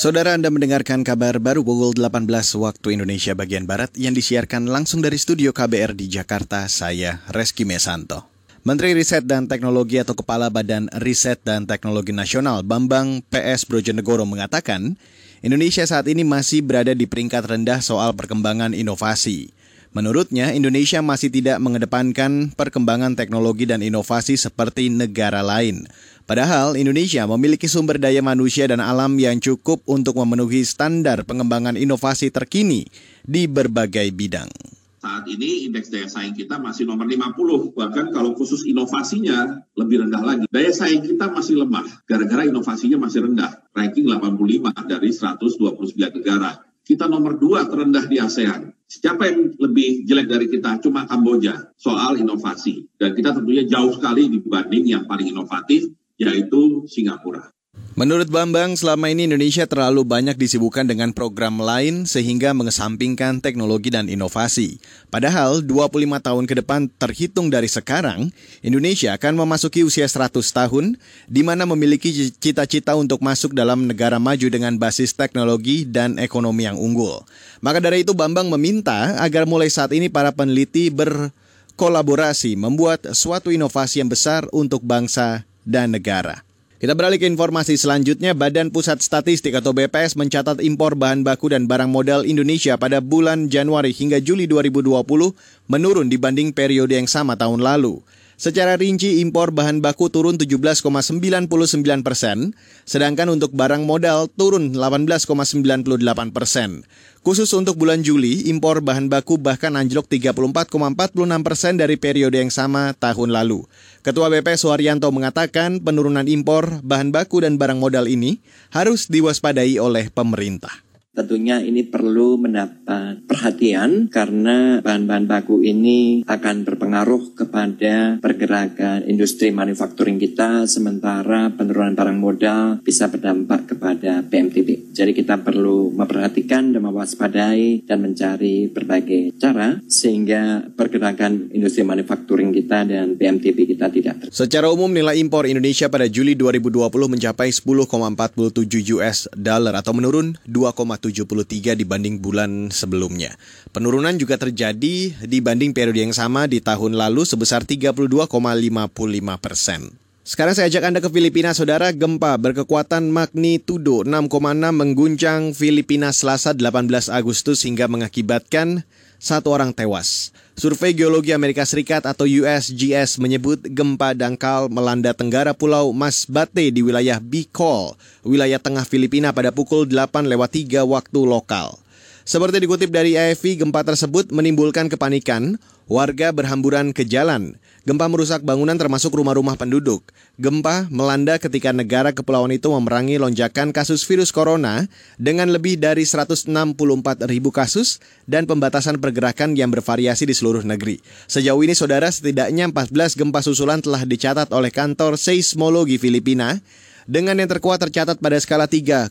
Saudara Anda mendengarkan kabar baru pukul 18 waktu Indonesia bagian Barat yang disiarkan langsung dari studio KBR di Jakarta, saya Reski Mesanto. Menteri Riset dan Teknologi atau Kepala Badan Riset dan Teknologi Nasional Bambang PS Brojonegoro mengatakan, Indonesia saat ini masih berada di peringkat rendah soal perkembangan inovasi. Menurutnya, Indonesia masih tidak mengedepankan perkembangan teknologi dan inovasi seperti negara lain. Padahal Indonesia memiliki sumber daya manusia dan alam yang cukup untuk memenuhi standar pengembangan inovasi terkini di berbagai bidang. Saat ini indeks daya saing kita masih nomor 50, bahkan kalau khusus inovasinya lebih rendah lagi. Daya saing kita masih lemah, gara-gara inovasinya masih rendah, ranking 85 dari 129 negara. Kita nomor dua terendah di ASEAN. Siapa yang lebih jelek dari kita? Cuma Kamboja soal inovasi. Dan kita tentunya jauh sekali dibanding yang paling inovatif, yaitu Singapura. Menurut Bambang, selama ini Indonesia terlalu banyak disibukkan dengan program lain sehingga mengesampingkan teknologi dan inovasi. Padahal 25 tahun ke depan terhitung dari sekarang, Indonesia akan memasuki usia 100 tahun di mana memiliki cita-cita untuk masuk dalam negara maju dengan basis teknologi dan ekonomi yang unggul. Maka dari itu Bambang meminta agar mulai saat ini para peneliti berkolaborasi membuat suatu inovasi yang besar untuk bangsa dan negara. Kita beralih ke informasi selanjutnya, Badan Pusat Statistik atau BPS mencatat impor bahan baku dan barang modal Indonesia pada bulan Januari hingga Juli 2020 menurun dibanding periode yang sama tahun lalu. Secara rinci, impor bahan baku turun 17,99 persen, sedangkan untuk barang modal turun 18,98 persen. Khusus untuk bulan Juli, impor bahan baku bahkan anjlok 34,46 persen dari periode yang sama tahun lalu. Ketua BP Suharyanto mengatakan penurunan impor bahan baku dan barang modal ini harus diwaspadai oleh pemerintah. Tentunya ini perlu mendapat perhatian karena bahan-bahan baku ini akan berpengaruh kepada pergerakan industri manufakturing kita sementara penurunan barang modal bisa berdampak kepada PMTB. Jadi kita perlu memperhatikan dan mewaspadai dan mencari berbagai cara sehingga pergerakan industri manufakturing kita dan PMTB kita tidak ter. Secara umum nilai impor Indonesia pada Juli 2020 mencapai 10,47 US dollar atau menurun 2, 73 dibanding bulan sebelumnya. Penurunan juga terjadi dibanding periode yang sama di tahun lalu sebesar 32,55 persen. Sekarang saya ajak Anda ke Filipina, Saudara. Gempa berkekuatan magnitudo 6,6 mengguncang Filipina Selasa 18 Agustus hingga mengakibatkan satu orang tewas. Survei Geologi Amerika Serikat atau USGS menyebut gempa dangkal melanda tenggara pulau Masbate di wilayah Bicol, wilayah tengah Filipina pada pukul 8 lewat 3 waktu lokal. Seperti dikutip dari AFP, gempa tersebut menimbulkan kepanikan, warga berhamburan ke jalan. Gempa merusak bangunan termasuk rumah-rumah penduduk. Gempa melanda ketika negara kepulauan itu memerangi lonjakan kasus virus corona dengan lebih dari 164 ribu kasus dan pembatasan pergerakan yang bervariasi di seluruh negeri. Sejauh ini saudara setidaknya 14 gempa susulan telah dicatat oleh kantor seismologi Filipina dengan yang terkuat tercatat pada skala 3,5.